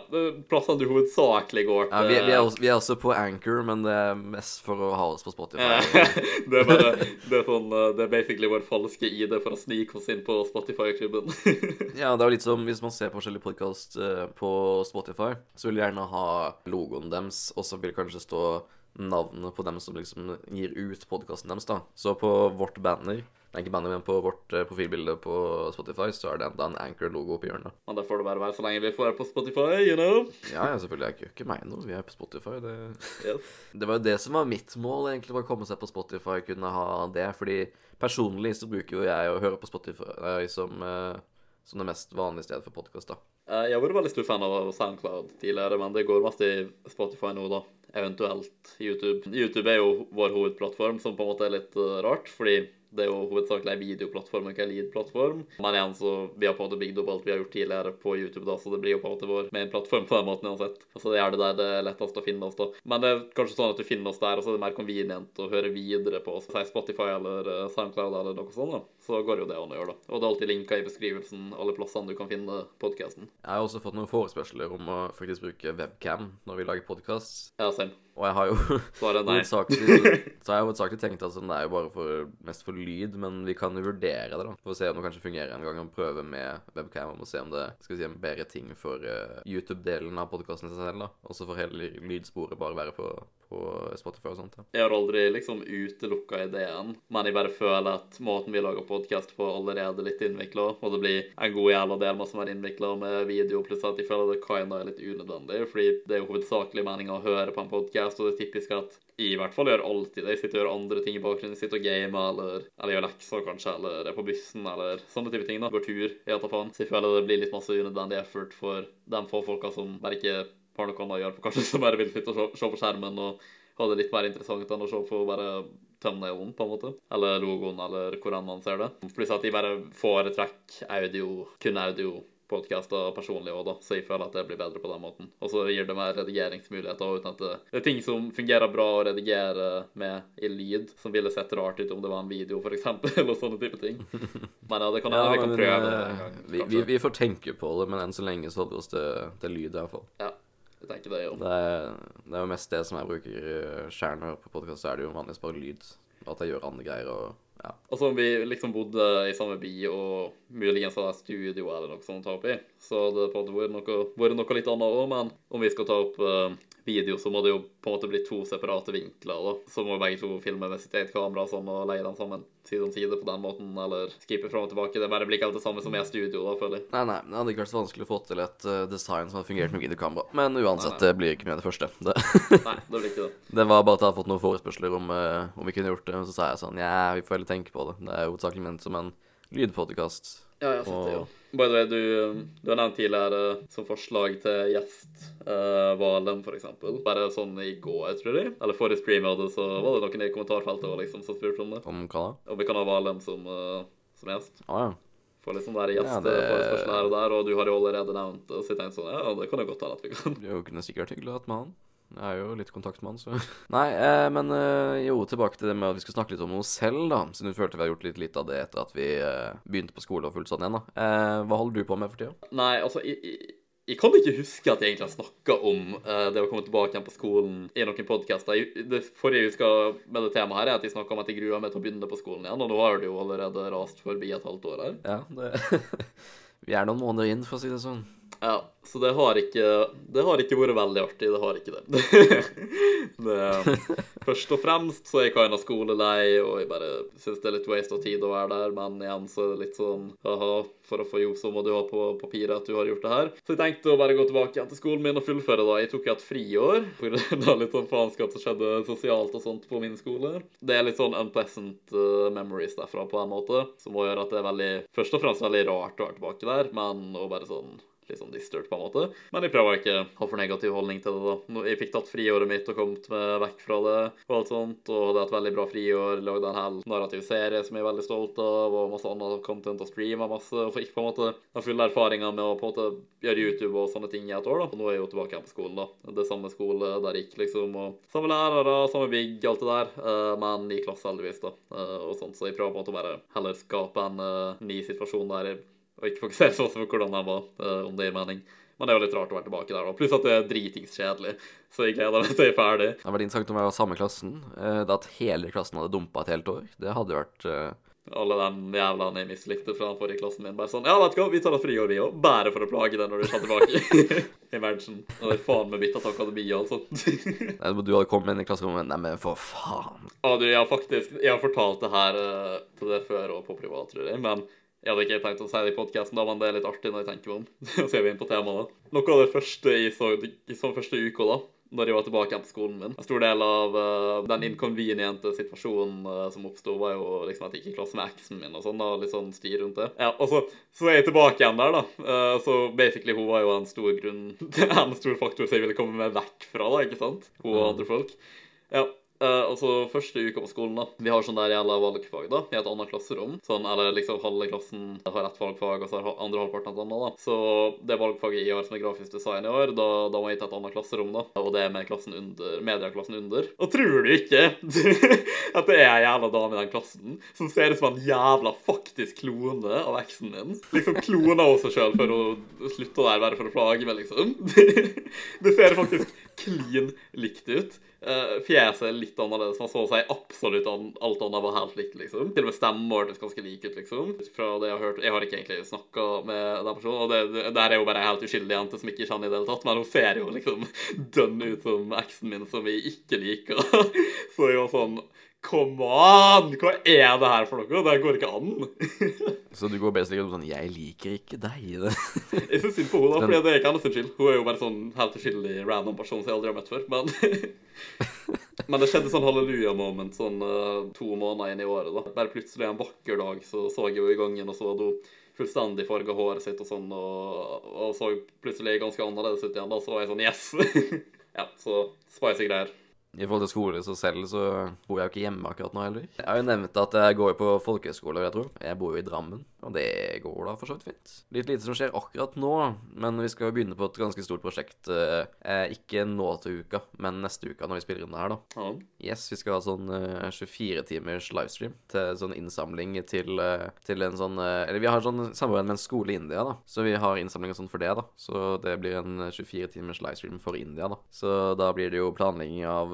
plassene du hovedsakelig går Ja, vi, vi, er også, vi er også på Anchor, men det er mest for å ha oss på Spotify. [laughs] det er bare Det er sånn eh, Det er basically vår falske ID for å snike oss inn på Spotify-klubben. [laughs] Ja, det er jo litt som hvis man ser på forskjellige podkast på Spotify, så vil de gjerne ha logoen deres, og så vil det kanskje stå navnet på dem som liksom gir ut podkasten deres, da. Så på vårt banner, nei, ikke banner, men på vårt eh, profilbilde på Spotify, så er det enda en Anchor-logo på hjørnet. Men det får det bare være så lenge vi får være på Spotify, you know. Ja, ja, selvfølgelig. Jeg gjør ikke meg noe. Vi er på Spotify. Det, Yes. det var jo det som var mitt mål, egentlig, var å komme seg på Spotify kunne ha det. Fordi personlig så bruker jo jeg å høre på Spotify som, eh, som det mest vanlige stedet for podkast, da. Eh, Jeg har vært veldig stor fan av SoundCloud tidligere, men det går mest i Spotify nå, da. Eventuelt YouTube. YouTube er jo vår hovedplattform, som på en måte er litt rart, fordi det er jo hovedsakelig en videoplattform, ikke en lead-plattform. Men igjen, så vi har på en måte bygd opp alt vi har gjort tidligere på YouTube, da, så det blir jo på en måte vår med en plattform på den måten uansett. Altså det er det der det er lettest å finne oss, da. Men det er kanskje sånn at du finner oss der, og så er det mer convenient å høre videre på oss. Si Spotify eller eh, SoundCloud eller noe sånt, da. Så går jo det an å gjøre, da. Og det er alltid linka i beskrivelsen, alle plassene du kan finne podkasten. Jeg har også fått noen forespørsler om å faktisk bruke webcam når vi lager podkast. Ja, same. Og jeg har jo [laughs] hovedsakelig, så har jeg hovedsakelig tenkt at altså, det er jo bare for, mest for lyd, men vi kan jo vurdere det, da. For å se om det kanskje fungerer en gang, og prøve med webcam, og se om det skal vi si, en bedre ting for uh, YouTube-delen av podkasten i seg selv, da. Og så får hele lydsporet bare være på, på Spotify og sånt. Ja. Jeg har aldri liksom utelukka ideen, men jeg bare føler at måten vi lager podkast på, allerede er litt innvikla, og det blir en god jævla del masse mer innvikla med video, pluss at jeg føler det kinda er litt unødvendig, fordi det er jo hovedsakelig meninga å høre på en podkast, og det er typisk at i hvert fall gjør alltid det. Jeg sitter og gjør andre ting i bakgrunnen. Jeg sitter og gamer, eller, eller gjør lekser kanskje, eller er på bussen, eller sånne type ting. da. Går tur, jeg tar faen. Så jeg føler det blir litt masse unødvendig effort for de få folka som bare ikke har noe annet å gjøre på, kanskje, [laughs] som bare vil sitte og se, på skjermen og ha det litt mer interessant enn å se på bare thumbnailen, på en måte. Eller logoen, eller hvordan man ser det. Pluss at de bare foretrekker audio, kun audio podkaster personlig òg, da, så jeg føler at det blir bedre på den måten. Og så gir det mer redigeringsmuligheter uten at det, det er ting som fungerer bra å redigere med i lyd, som ville sett rart ut om det var en video, eksempel, [laughs] eller sånne type ting. Men ja, det kan hende vi kan prøve det eh, vi, vi, vi får tenke på det, men enn så lenge så holder vi oss til, til lyd, i hvert fall. Ja, jeg tenker det, jo. Det er, det er jo mest det som jeg bruker eh, og hører på podkast, så er det jo vanligvis bare lyd. At jeg gjør andre greier og ja. Altså, om vi liksom bodde i samme by og muligens hadde jeg studio eller noe sånt å ta opp i, så det på en måte vært noe, vært noe litt annet òg, men om vi skal ta opp eh, video, så må det jo på en måte bli to separate vinkler, da. Så må begge to filme med sitt eget kamera sånn, og leie dem sammen side om side på den måten, eller skipe fram og tilbake. Det bare blir ikke alt det samme som i studio, da, føler jeg. Nei, nei, det hadde ikke vært så vanskelig å få til et eh, design som hadde fungert med videokamera. Men uansett, det blir ikke med det første. Det, Nei, det blir ikke det. [laughs] det var bare at jeg hadde fått noen forespørsler om, eh, om vi kunne gjort det, og så sa jeg sånn Ja, vi får heller tenke på det. Det er hovedsakelig ment som en lydpodkast. Ja, jeg har sett det, jo. By the way, du, du har nevnt tidligere som forslag til gjest uh, Valem, for eksempel. Bare sånn i går, tror jeg. Eller forrige stream jeg hadde, så var det noen i kommentarfeltet også, liksom, som spurte om det. Om hva da? Om vi kan ha Valem som, uh, som gjest. Å ja. For litt sånn der Ja, det- gjesteforespørsel her og der, og du har jo allerede nevnt det, så jeg tenkte sånn, ja, det kan jo godt hende at vi kan. Det er jo kunne sikkert vært hyggelig å ha hatt med han. Jeg er jo litt kontakt med han, så [laughs] Nei, eh, men eh, jo, tilbake til det med at vi skal snakke litt om oss selv, da. Siden du følte vi har gjort litt, lite av det etter at vi eh, begynte på skole og fullt sånn igjen, da. Eh, hva holder du på med for tida? Nei, altså, jeg, jeg, jeg kan ikke huske at jeg egentlig har snakka om eh, det å komme tilbake igjen på skolen i noen podkaster. Det forrige jeg husker med det temaet her, er at jeg snakka om at jeg gruer meg til å begynne på skolen igjen, og nå har det jo allerede rast forbi et halvt år her. Ja, det [laughs] Vi er noen måneder inn, for å si det sånn. Ja, så det har ikke Det har ikke vært veldig artig. Det har ikke det. [laughs] det først og fremst så er jeg kind of skolelei, og jeg bare syns det er litt waste av tid å være der. Men igjen så er det litt sånn aha, for å få jobb så må du ha på papiret at du har gjort det her. Så jeg tenkte å bare gå tilbake igjen til skolen min og fullføre, da. Jeg tok jo et friår [laughs] pga. litt sånn faenskap som skjedde sosialt og sånt på min skole. Det er litt sånn unpleasant uh, memories derfra på en måte, som må gjøre at det er veldig Først og fremst veldig rart å være tilbake der, men og bare sånn litt sånn dystert, på en måte. Men jeg prøver ikke å ha for negativ holdning til det, da. Jeg fikk tatt friåret mitt og kommet meg vekk fra det og alt sånt, og hadde et veldig bra friår. Lagde en hel narrativ serie som jeg er veldig stolt av, og masse annet content og streama masse. Og fikk på en måte den fulle erfaringa med å på en måte gjøre YouTube og sånne ting i et år, da. Og nå er jeg jo tilbake igjen på skolen, da. Det er samme skole der jeg gikk, liksom, og samme lærere, samme bygg, alt det der, uh, men i klasse, heldigvis, da, uh, og sånt. Så jeg prøver på en måte å bare heller skape en uh, ny situasjon der og ikke fokusere så på hvordan han var, uh, om det gir mening. Men det er jo litt rart å være tilbake der, da. Pluss at det er dritingskjedelig. Så jeg gleder meg til jeg er ferdig. Det var interessant om jeg var samme klassen. Det at hele klassen hadde dumpa et helt år. Det hadde vært uh... Alle de jævlene jeg mislikte fra forrige klassen min. Bare sånn Ja, vet du hva, vi tar et friår, vi òg. Bare for å plage deg når du kommer tilbake. [laughs] Imagine. Og det er faen meg bytta til alt sånt. Nei, du hadde kommet inn i klasserommet Nei, men for faen. Ja, du, jeg har faktisk Jeg har fortalt det her uh, til det før og på privat, tror jeg, men jeg hadde ikke tenkt å si det i podkasten, men det er litt artig når jeg tenker meg [laughs] om. Så er vi inne på temaet. Noe av det første jeg så, i så første uka, da, når jeg var tilbake igjen på skolen min. En stor del av uh, den inconveniente situasjonen uh, som oppsto, var jo liksom at jeg gikk i klasse med eksen min og sånn, da, litt sånn styr rundt det. Ja, og så, så er jeg tilbake igjen der, da. Uh, så basically, hun var jo en stor grunn [laughs] En stor faktor som jeg ville komme meg vekk fra, da, ikke sant? Hun og andre folk. Ja, Uh, altså, første uka på skolen, da. Vi har sånn der jævla valgfag, da, i et annet klasserom. Sånn, eller liksom halve klassen har ett valgfag, og så har andre halvparten et annet, da. Så det valgfaget jeg har som er grafisk design i år, da, da må jeg til et annet klasserom, da. Og det er med klassen under, medieklassen under. Og tror du ikke [laughs] at det er ei jævla dame i den klassen som ser ut som en jævla faktisk klone av eksen min? Liksom klona hun seg sjøl for å slutte der bare for å plage meg, liksom. [laughs] det ser faktisk klin likt ut. Uh, fjeset er litt annerledes. Man så seg absolutt an alt annet var helt likt, liksom. Til og med stemmen hørtes ganske lik ut, liksom. Fra det Jeg har hørt Jeg har ikke egentlig snakka med den personen, og det, det, der er jo bare ei helt uskyldig jente som ikke kjenner i det hele tatt, men hun ser jo liksom [laughs] dønn ut som eksen min, som vi ikke liker. [laughs] så jeg var sånn Come on! Hva er det her for noe? Det går ikke an. [laughs] så du går basically sånn 'Jeg liker ikke deg', det. [laughs] jeg syns synd på henne, da, for det er ikke hennes skyld. Hun er jo bare sånn helt uskyldig random person som jeg aldri har møtt før. Men, [laughs] men det skjedde sånn halleluja-moment sånn uh, to måneder inn i året. da. Bare plutselig en vakker dag så så jeg jo i gangen, og så hadde hun fullstendig farga håret sitt og sånn, og, og så plutselig ganske annerledes ut igjen. Da så var jeg sånn Yes! ja, så spicy greier. I forhold til skole så selv, så bor jeg jo ikke hjemme akkurat nå heller. Jeg har jo nevnt at jeg går på folkehøyskole, jeg tror. Jeg bor jo i Drammen, og det går da for så vidt fint. Litt lite som skjer akkurat nå, men vi skal jo begynne på et ganske stort prosjekt. Eh, ikke nå til uka, men neste uka når vi spiller inn det her, da. Ja. Yes, vi skal ha sånn eh, 24 timers livestream til sånn innsamling til, eh, til en sånn eh, Eller vi har sånn samarbeid med en skole i India, da. Så vi har innsamling og sånn for det, da. Så det blir en 24 timers livestream for India, da. Så da blir det jo planlegging av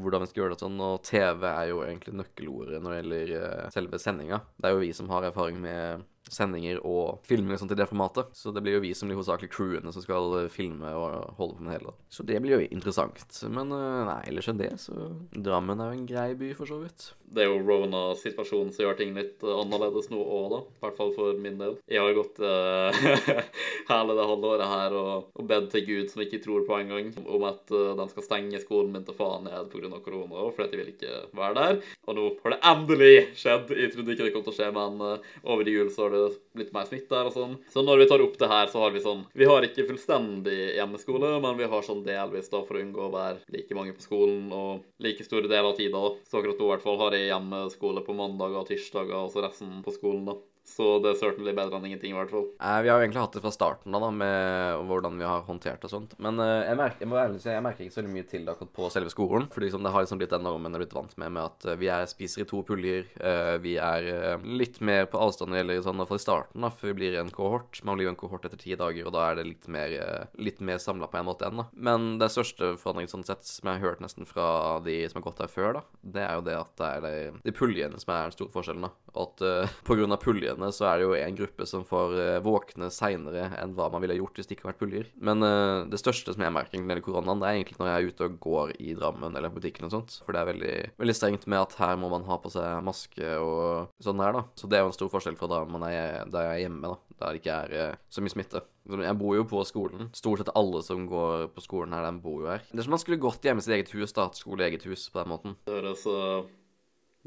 hvordan vi skal gjøre det sånn. Og TV er jo egentlig nøkkelordet når det gjelder selve sendinga. Det er jo vi som har erfaring med sendinger og filming og sånt i det formatet. Så det blir jo vi som blir hovedsakelig crewene som skal uh, filme og holde på med det hele. Så det blir jo interessant. Men nei, ellers enn det, så Drammen er jo en grei by, for så vidt. Det er jo Rona-situasjonen som gjør ting litt annerledes nå òg, da. I hvert fall for min del. Jeg har gått uh, [laughs] hele det halvåret her og, og bedt til Gud, som ikke tror på engang, om at uh, de skal stenge skolen min til faen ned pga. korona, fordi jeg vil ikke være der. Og nå har det endelig skjedd. Jeg trodde ikke det kom til å skje, men uh, over jul så har det blitt mer smitte her og sånn. Så når vi tar opp det her, så har vi sånn Vi har ikke fullstendig hjemmeskole, men vi har sånn delvis da for å unngå å være like mange på skolen og like store deler av tida. Så akkurat nå i hvert fall har jeg hjemmeskole på mandager og tirsdager, og så resten på skolen, da. Så det er certainly bedre enn ingenting, i hvert fall. Eh, vi har jo egentlig hatt det fra starten av, da, med hvordan vi har håndtert og sånt. Men eh, jeg, merker, jeg må ærlig si, jeg merker ikke så mye til det akkurat på selve skolen. For liksom, det har liksom blitt den normen jeg har blitt vant med, med at eh, vi er, spiser i to puljer. Eh, vi er eh, litt mer på avstand når det gjelder sånn, i hvert fall i starten, da, før vi blir en kohort. Man blir jo en kohort etter ti dager, og da er det litt mer, eh, litt mer samla på en måte enn, da. Men den største forandringen sånn sett, som jeg har hørt nesten fra de som har gått her før, da, det er jo det at det er de, de puljene som er den store forskjellen, da. At [laughs] på grunn av puljen puljene, så er det jo en gruppe som får eh, våkne seinere enn hva man ville gjort hvis det ikke hadde vært puljer. Men uh, det største som jeg merker egentlig med koronaen, det er egentlig når jeg er ute og går i Drammen eller butikken og sånt. For det er veldig, veldig strengt med at her må man ha på seg maske og sånn her, da. Så det er jo en stor forskjell fra da man er, da jeg er hjemme, da. Der det ikke er uh, så mye smitte. Jeg bor jo på skolen. Stort sett alle som går på skolen her, de bor jo her. Det er som man skulle gått hjemme i sitt eget hus, da. Skole i eget hus, på den måten. Det høres altså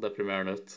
deprimerende ut.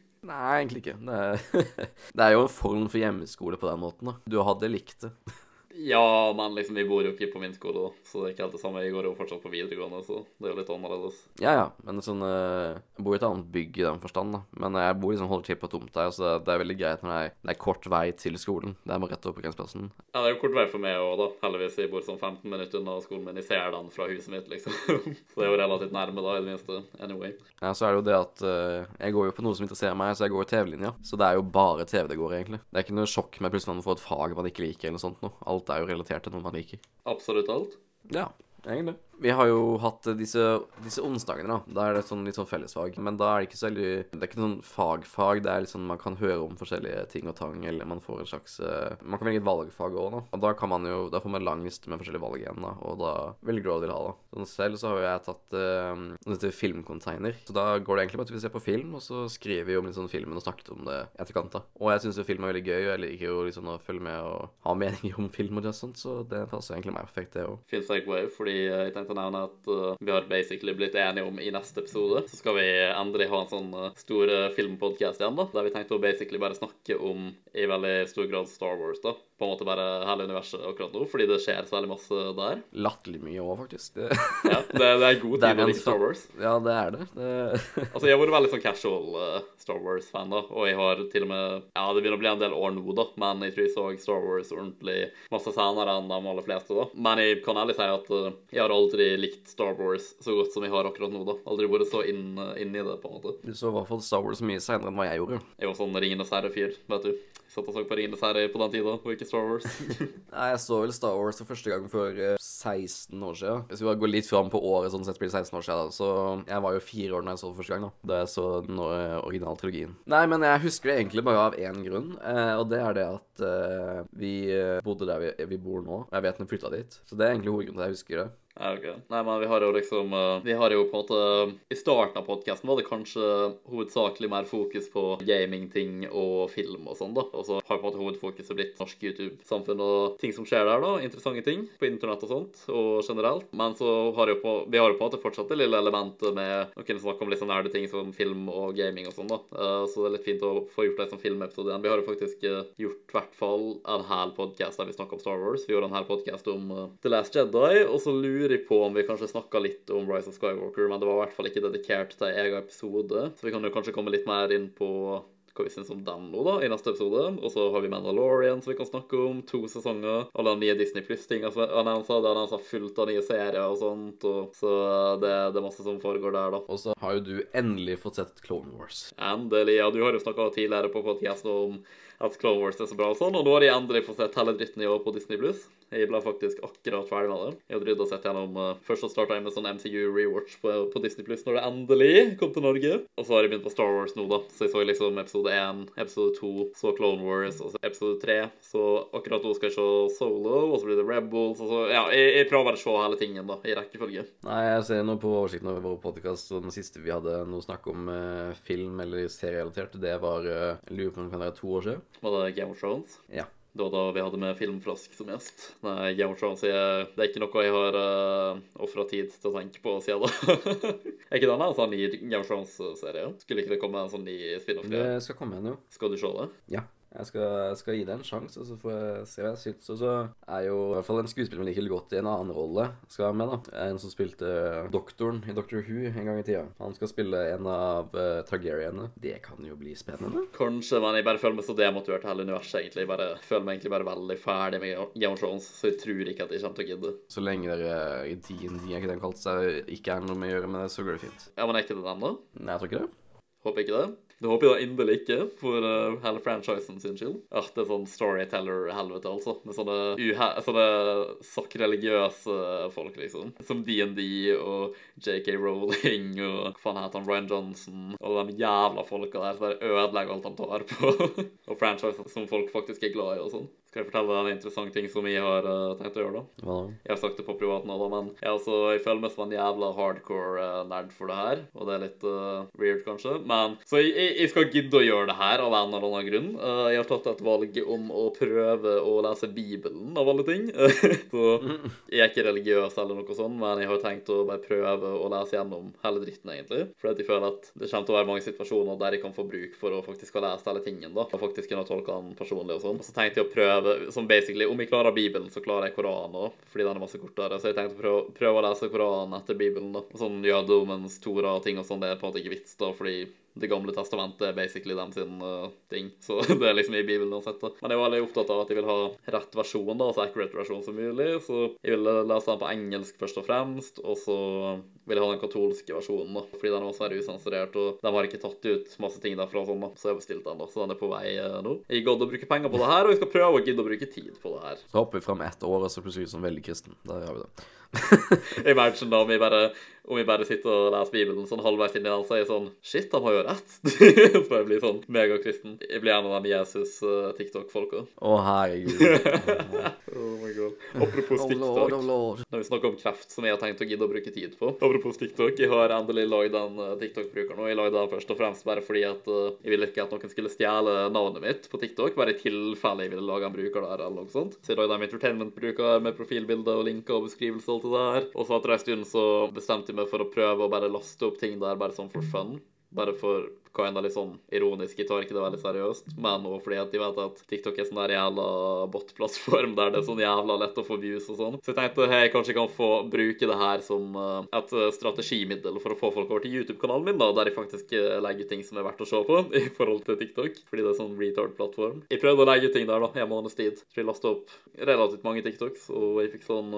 [laughs] Nei, egentlig ikke. Det er, [laughs] det er jo en form for hjemmeskole på den måten, da. Du hadde likt det. [laughs] Ja, men liksom, vi bor jo ikke på min skole, da, så det er ikke helt det samme. Jeg går jo fortsatt på videregående, så det er jo litt annerledes. Ja, ja, men sånn eh, Jeg bor i et annet bygg i den forstand, da. Men jeg bor liksom holder til på tomt der, så det er veldig greit når det er, det er kort vei til skolen. Det er bare rett over parkeringsplassen. Ja, det er jo kort vei for meg òg, da. Heldigvis. Jeg bor sånn 15 minutter unna skolen min. Jeg ser den fra huset mitt, liksom. [laughs] så det er jo relativt nærme, da, i det minste. Anyway. Ja, så er det jo det at uh, jeg går jo på noe som interesserer meg, så jeg går i TV-linja. Så det er jo bare TV det går, egentlig. Det er ikke noe sjokk med plutselig å få et fag man ikke liker, eller noe sånt noe. Alt er jo relatert til noe man liker. Absolutt alt. Ja, egentlig. Vi har jo hatt disse, disse onsdagene, da. Da er det sånn litt sånn fellesfag. Men da er det ikke så veldig Det er ikke sånn fagfag. Det er litt sånn man kan høre om forskjellige ting og tang, eller man får en slags uh, Man kan velge et valgfag òg, da. Og da kan man jo Da får man lang liste med forskjellige valg igjen, da. Og da velger du hva du vil ha, da. Sånn selv så har jo jeg tatt uh, noe filmcontainer. Så da går det egentlig bare til vi ser på film, og så skriver vi om litt sånn filmen og snakket om det i etterkant, da. Og jeg syns jo film er veldig gøy, og jeg liker jo liksom å følge med og ha meninger om film og det og sånt, så det passer egentlig meg perfekt, det òg. Tenkte å nevne at uh, vi har basically blitt enige om i neste episode. Så skal vi endelig ha en sånn uh, stor filmpodkast filmpodcast igjen, da. Der vi tenkte å basically bare snakke om i veldig stor grad Star Wars, da. På en måte bare hele universet akkurat nå, fordi det skjer så veldig masse der. Latterlig mye òg, faktisk. Det... ja, det, det, er god [laughs] tid å like Star Wars. Ja, det er det. det... [laughs] altså, jeg har vært veldig sånn casual uh, Star Wars-fan, da, og jeg har til og med Ja, det begynner å bli en del år nå, da, men jeg tror jeg så Star Wars ordentlig masse senere enn de aller fleste, da. Men jeg kan ærlig si at uh, jeg har aldri likt Star Wars så godt som jeg har akkurat nå, da. Aldri vært så inn, uh, inn i det, på en måte. Du så i hvert fall Star Wars mye senere enn hva jeg gjorde. Jeg var sånn Ringenes herre-fyr, vet du. Satt og så på Ringenes herre på den tida, og ikke Star Wars. [laughs] [laughs] Nei, jeg så vel Star Wars for første gang for uh, 16 år siden. Hvis vi bare går litt fram på året, sånn sett blir det 16 år siden, da. Så jeg var jo fire år da jeg så det første gang, da. Da jeg så den originale trilogien. Nei, men jeg husker det egentlig bare av én grunn, uh, og det er det at vi bodde der vi, vi, bor nå. Jeg vet når vi flytta dit. Så det er egentlig hovedgrunnen til at jeg husker det. Ja, ok. Nei, men vi har jo liksom Vi har jo på en måte I starten av podkasten var det kanskje hovedsakelig mer fokus på gamingting og film og sånn, da. Og så har på en måte hovedfokuset blitt norsk YouTube-samfunn og ting som skjer der, da. Interessante ting på internett og sånt, og generelt. Men så har jo på Vi har jo på en måte fortsatt det lille elementet med å kunne snakke om litt sånn nære ting som film og gaming og sånn, da. Så det er litt fint å få gjort det som filmepisode igjen. Vi har jo faktisk gjort i hvert fall en hel podkast der vi snakker om Star Wars. Vi gjorde en hel podkast om The Last Jedi, og så lurer lurer på om vi kanskje snakka litt om Rise of Skywalker, men det var i hvert fall ikke dedikert til en egen episode. Så vi kan jo kanskje komme litt mer inn på hva vi syns om den nå, da, i neste episode. Og så har vi Mandalorian som vi kan snakke om. To sesonger. Alle de nye Disney Pluss-tinga som er annonsa. Det er annonsa fullt av nye serier og sånt. Og så det, det, er masse som foregår der, da. Og så har jo du endelig fått sett Clone Wars. Endelig. Ja, du har jo snakka tidligere på podkasten om at Clone Wars er så bra og sånn, og nå har de endelig fått sett hele dritten i år på Disney Blues. Jeg ble faktisk akkurat ferdig med den. Jeg hadde rydda sett gjennom uh, Først så starta jeg med sånn MCU rewatch på, på Disney Plus når det endelig kom til Norge. Og så har jeg begynt på Star Wars nå, da. Så jeg så liksom episode 1, episode 2, så Clone Wars, og så episode 3. Så akkurat nå skal jeg se Solo, og så blir det Rebels, og så Ja, jeg, jeg prøver bare å se hele tingen, da, i rekkefølge. Nei, jeg ser nå på oversikten over vår podkast, og den siste vi hadde noe snakk om uh, film eller serierelatert, det var Jeg lurer på om det kan være to år siden. Var det Game of Thrones? Ja. Det var da vi hadde med Filmflask som gjest. Nei, Game of Thrones er, det er ikke noe jeg har uh, ofra tid til å tenke på siden da. [laughs] er ikke det en sånn ny Game of Thrones-serie? Skulle ikke det komme en sånn ny spin-off? Det skal komme en, jo. Skal du se det? Ja. Jeg skal, skal, gi det en sjanse, og så får jeg se hva jeg syns. Og så er jo i hvert fall en skuespiller man liker godt i en annen rolle, skal være med, da. En som spilte doktoren i Doctor Who en gang i tida. Han skal spille en av uh, Targaryene. Det kan jo bli spennende. Kanskje, men jeg bare føler meg så demotivert til hele universet, egentlig. Jeg bare føler meg egentlig bare veldig ferdig med Game of Thrones, så jeg tror ikke at jeg kommer til å gidde. Så lenge dere i DND, er ikke den kalt seg, ikke er noe med å gjøre med det, så går det fint. Ja, men er ikke det den, da? Nei, jeg tror ikke det. Håper ikke det. Det håper jeg da inderlig ikke, for uh, hele franchisen sin skyld. At det er sånn storyteller-helvete, altså. Med sånne, sånne sakreligiøse folk, liksom. Som DND og JK Rowling og hva faen heter han, Ryan Johnson og de jævla folka der som bare ødelegger alt de tar på. [laughs] og franchiser som folk faktisk er glad i og sånn. Skal jeg fortelle deg en interessant ting som jeg har uh, tenkt å gjøre, da? Da? Jeg har sagt det på privat nå, da, men jeg, altså, jeg føler meg som en jævla hardcore uh, nerd for det her. Og det er litt uh, weird, kanskje. Men Så jeg, jeg, skal gidde å gjøre det her av en eller annen grunn. jeg har tatt et valg om å prøve å lese Bibelen, av alle ting. [laughs] så jeg er ikke religiøs eller noe sånt, men jeg har tenkt å bare prøve å lese gjennom hele dritten, egentlig. Fordi jeg føler at det kommer til å være mange situasjoner der jeg kan få bruk for å faktisk ha lest hele tingen, da. Og faktisk kunne tolke den personlig og sånn. Og Så tenkte jeg å prøve som basically Om jeg klarer Bibelen, så klarer jeg Koranen òg, fordi den er masse kortere. Så jeg tenkte å prøve, prøve å lese Koranen etter Bibelen, da. Sånn jødedommens Tora og ting og sånn, det er på en måte ikke vits, da, fordi det gamle testamentet er basically dem sin uh, ting. Så [laughs] det er liksom i Bibelen uansett. da. Men jeg var veldig opptatt av at jeg vil ha rett versjon, da, altså accurate versjon som mulig. Så jeg ville lese den på engelsk først og fremst, og så ville jeg ha den katolske versjonen, da. Fordi den også være usensurert, og de har ikke tatt ut masse ting derfra og sånn, da. Så jeg bestilte den, da. Så den er på vei uh, nå. Jeg gadd å bruke penger på det her, og jeg skal prøve å gidde å bruke tid på det her. Så hopper vi fram ett år, og så plutselig som veldig kristen. Der har vi det. [laughs] Imagine da vi bare om vi bare sitter og leser Bibelen sånn halvveis inn i den, så er jeg sånn Shit, han har jo rett. [laughs] så jeg blir sånn megakristen. Jeg blir en av de Jesus-TikTok-folka. Å, herregud. [laughs] oh my god. Apropos Oh, TikTok. Lord, oh, Lord. Når vi snakker om kreft, som jeg har tenkt å gidde å bruke tid på. Apropos TikTok, jeg har endelig lagd en uh, TikTok-bruker nå. Jeg lagde den først og fremst bare fordi at uh, jeg ville ikke at noen skulle stjele navnet mitt på TikTok, bare i tilfelle jeg ville lage en bruker der, eller noe sånt. Så jeg lagde en entertainment-bruker med profilbilder og linker og beskrivelser og alt det der. Og så etter en stund så bestemte jeg for å prøve å bare laste opp ting der bare sånn for fun. Bare for er litt sånn ironisk, jeg tar ikke det veldig seriøst, men også fordi at de vet at TikTok er sånn der jævla bot-plattform der det er sånn jævla lett å få views og sånn. Så jeg tenkte hei, kanskje jeg kan få bruke det her som uh, et uh, strategimiddel for å få folk over til YouTube-kanalen min, da, der jeg faktisk legger legger ting som er verdt å se på [laughs] i forhold til TikTok, fordi det er sånn retard-plattform. Jeg prøvde å legge ting der da, i en måneds tid, så jeg lastet opp relativt mange TikToks, og jeg fikk sånn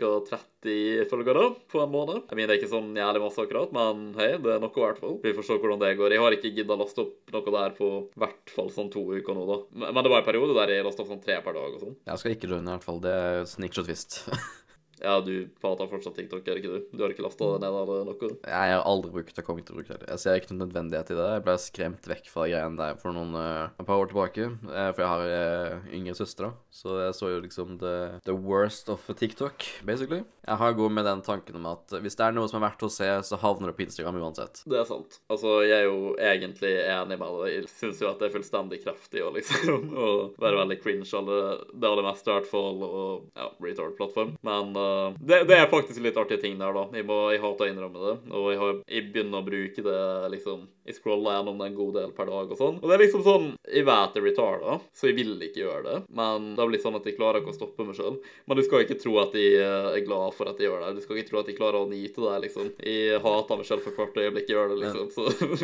ca. 30 følgere på en måned. Jeg mener det er ikke sånn jævlig masse akkurat, men hei, det er noe i hvert fall. Vi får se hvordan det går. Jeg har ikke gidda laste opp noe der på hvert fall sånn to uker nå, da. Men det var en periode der jeg lasta opp sånn tre per dag og sånn. Jeg skal ikke joine, i hvert fall. Det er twist. [laughs] Ja, du prater fortsatt TikTok, er det ikke du? Du har ikke lasta det ned eller noe? Jeg har aldri brukt det, kommer ikke til å bruke det. Jeg ser ikke noen nødvendighet i det. Jeg ble skremt vekk fra greiene der for noen eh, et par år tilbake. eh, for jeg har eh, yngre søstre, så jeg så jo liksom the, the worst of TikTok, basically. Jeg har gått med den tanken om at hvis det er noe som er verdt å se, så havner det på Instagram uansett. Det er sant. Altså, jeg er jo egentlig enig med det. Jeg syns jo at det er fullstendig kraftig å liksom [laughs] å være veldig cringe alle, det aller meste, i hvert fall, og ja, retard-plattform. Men uh, det, det er faktisk litt artige ting der, da. Jeg, må, jeg hater å innrømme det. Og jeg, har, jeg begynner å bruke det liksom Jeg scroller gjennom det en god del per dag og sånn. Og det er liksom sånn Jeg vet det retar retarda, så jeg vil ikke gjøre det. Men det blir sånn at jeg klarer ikke å stoppe meg sjøl. Men du skal ikke tro at jeg eh, er glad for at jeg gjør det. Du skal ikke tro at jeg klarer å nyte det, liksom. Jeg hater meg sjøl for hvert øyeblikk jeg gjør det, liksom. Så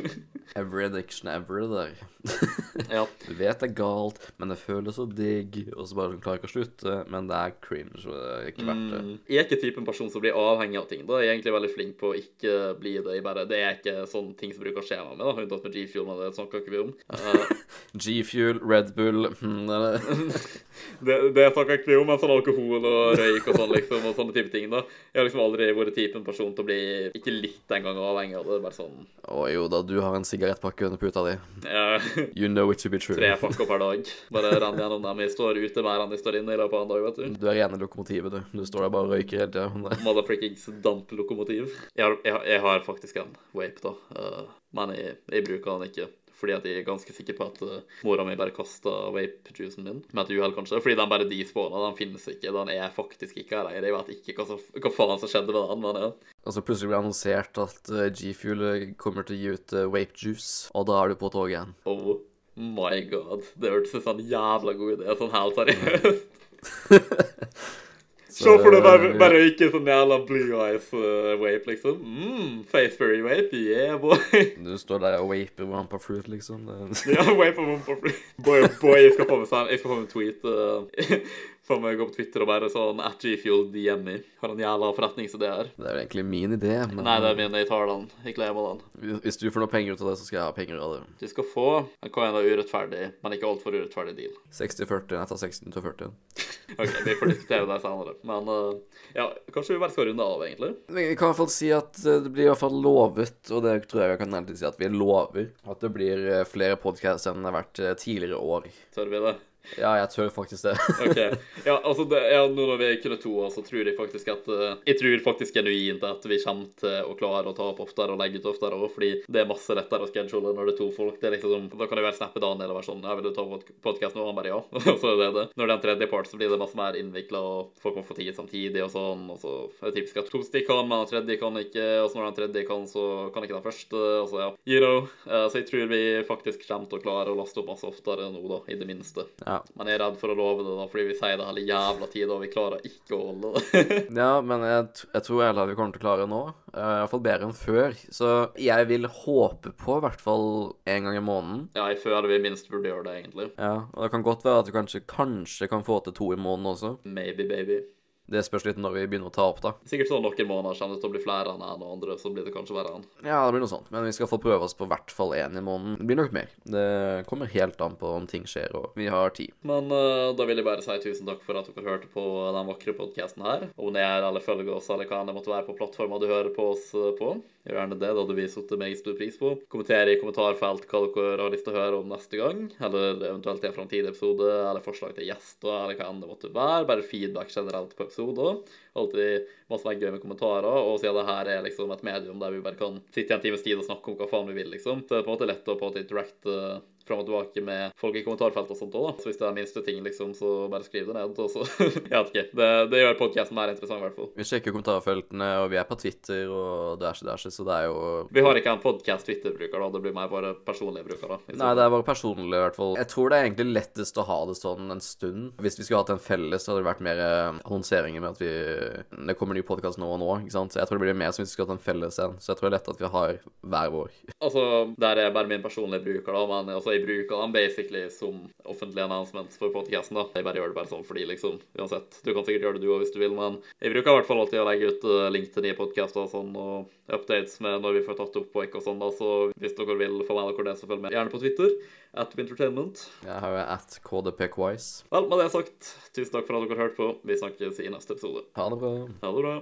[laughs] Every addiction ever, det der. [laughs] ja. Du vet det er galt, men det føles så digg, og så bare du klarer ikke å slutte, men det er cringe, og det er ikke verdt det. Mm. Jeg er ikke typen person som blir avhengig av ting. da. Jeg er egentlig veldig flink på å ikke bli det. Jeg bare, det er ikke sånne ting som bruker å skje med, da. unntatt med G-Fuel, men det snakker ikke vi om. Uh, [laughs] G-Fuel, Red Bull hmm, [laughs] det det, snakker ikke vi om, men sånn alkohol og røyk og sånn, liksom, og sånne type ting. da. Jeg har liksom aldri vært typen person til å bli ikke litt engang avhengig av det. Bare sånn Å jo da, du har en sigarettpakke under puta di. ja, You know it to be true. Tre pakker per dag. Bare renn gjennom dem. Jeg står ute mer enn jeg står inne i løpet av en dag, vet du. Du er rene lokomotivet, du. Du står der bare og røyker hele tida. Motherfrickings damplokomotiv. Jeg har, jeg, jeg har faktisk en vape, da. Uh, men jeg, jeg bruker den ikke. Fordi at jeg er ganske sikker på at uh, mora mi bare kasta vape-juicen min. Med et uhell, kanskje. Fordi den bare despawna. Den finnes ikke. Den er faktisk ikke her lenger. Jeg vet ikke hva, som, hva faen som skjedde med den. men ja. Og så plutselig blir det annonsert at eh, G-Fuel eh, kommer til å gi ut uh, vape juice, og da er du på toget igjen. Oh my god. Det hørtes ut som en jævla god idé. Sånn helt [laughs] seriøst. [laughs] Se for deg bare, bare ikke sånn jævla blue eyes uh, vape, liksom. Mm, Faceberry vape, yeah, boy. [laughs] Du står der og vaper Wampa Fruit, liksom. Ja, vape og Wumpa Fruit. Boy, boy, jeg skal få med, jeg skal få med tweet. Uh, [laughs] Får meg gå på Twitter og bare sånn at Gfuel DM me. Har en jævla forretningsidé her. Det er jo egentlig min idé, men Nei, det er min, jeg tar den. Jeg kler meg den. hvis- du får noe penger ut av det, så skal jeg ha penger av det. Du skal få en coin av urettferdig, men ikke altfor urettferdig deal. 60-40, jeg tar 60-40. [laughs] Ok, vi får diskutere det senere. Men eh, ja, kanskje vi bare skal runde av, egentlig. Vi kan i hvert fall si at eh, det blir i hvert fall lovet, og det tror jeg jeg kan nærmest si at vi lover, at det blir eh, flere podkaster enn det har vært eh, tidligere år. Tør vi det? Ja, jeg tør faktisk det. [laughs] Ok. Ja, altså, det, ja, nå når vi er kun to, så tror jeg faktisk at eh, Jeg tror faktisk genuint at vi kommer til å klare å ta opp oftere og legge ut oftere òg, fordi det er masse lettere å schedule når det er to folk. Det er liksom, Da kan jeg vel snappe Daniel og være sånn Ja, vil du ta podkast nå? Han bare ja. [laughs] Og så er det det. Når det er en tredje part, så blir det masse mer innvikla, og folk må få tid samtidig og sånn. Og så er det typisk at to stykker kan, men den tredje kan ikke. Og så når den tredje kan, så kan ikke den første. Og så ja. You know. Eh, så jeg tror vi faktisk kommer til å klare å laste opp masse oftere nå, da. I det minste. Ja. Jeg er redd for å love det, da, fordi vi sier det hele jævla tida, og vi klarer ikke å holde det. [laughs] Ja, men jeg, jeg tror heller vi kommer til å klare det nå. Iallfall bedre enn før. Så jeg vil håpe på i hvert fall en gang i måneden. ja, jeg føler vi minst burde gjøre det, egentlig. Ja, og det kan godt være at vi kanskje, kanskje kan få til to i måneden også. Maybe, baby. Det spørs litt når vi begynner å ta opp, da. Sikkert sånn noen måneder kommer det til å bli flere enn en og andre, så blir det kanskje verre enn. Ja, det blir noe sånt. Men vi skal få prøve oss på hvert fall én i måneden. Det blir nok mer. Det kommer helt an på om ting skjer, og vi har tid. Men uh, da vil jeg bare si tusen takk for at dere hørte på den vakre podkasten her. Abonner eller følg oss, eller hva enn det måtte være på plattforma du hører på oss eh, på. Gjør gjerne det, det hadde vi satt meget stor pris på. Kommenter i kommentarfelt hva dere har lyst til å høre om neste gang, eller eventuelt i en framtidig episode, eller forslag til gjester, eller hva enn det måtte være. Bare feedback generelt på episoder. Alltid masse mer gøy med kommentarer, og siden det her er liksom et medium der vi bare kan sitte i en times tid og snakke om hva faen vi vil, liksom, så det er på en måte lett å på en måte interacte fram og tilbake med folk i kommentarfeltet og sånt òg, da. Så hvis det er minste ting, liksom, så bare skriv det ned, og så [laughs] Jeg vet ikke. Det, det gjør podkasten mer interessant, i hvert fall. Vi sjekker kommentarfeltene, og vi er på Twitter og dæsje, dæsje, så det er jo Vi har ikke en podkast-Twitter-bruker, da. Det blir mer våre personlige brukere. Nei, det er bare personlige, i hvert fall. Jeg tror det er egentlig lettest å ha det sånn en stund. Hvis vi skulle hatt en felles, så hadde det vært mer eh, annonseringer med at vi Det kommer ny podkast nå og nå, ikke sant. Så jeg tror det blir mer som hvis vi skulle hatt en felles en. Så jeg tror det er lett at vi har hver vår. Altså, der er bare min personlige bruker, da, men altså, bruker den basically som offentlig announcements for podcasten, da. Jeg bare gjør det bare sånn fordi, liksom, uansett. Du kan sikkert gjøre det du òg hvis du vil, men jeg bruker i hvert fall alltid å legge ut eh, link til nye podkaster og sånn, og updates med når vi får tatt opp Poik og sånn, da, så hvis dere vil få med dere det, så følg med gjerne på Twitter, at Wintertainment. Jeg har jo at KDPQuice. Vel, med det sagt, tusen takk for at dere hørte på. Vi snakkes i neste episode. Ha det bra. Ha det bra.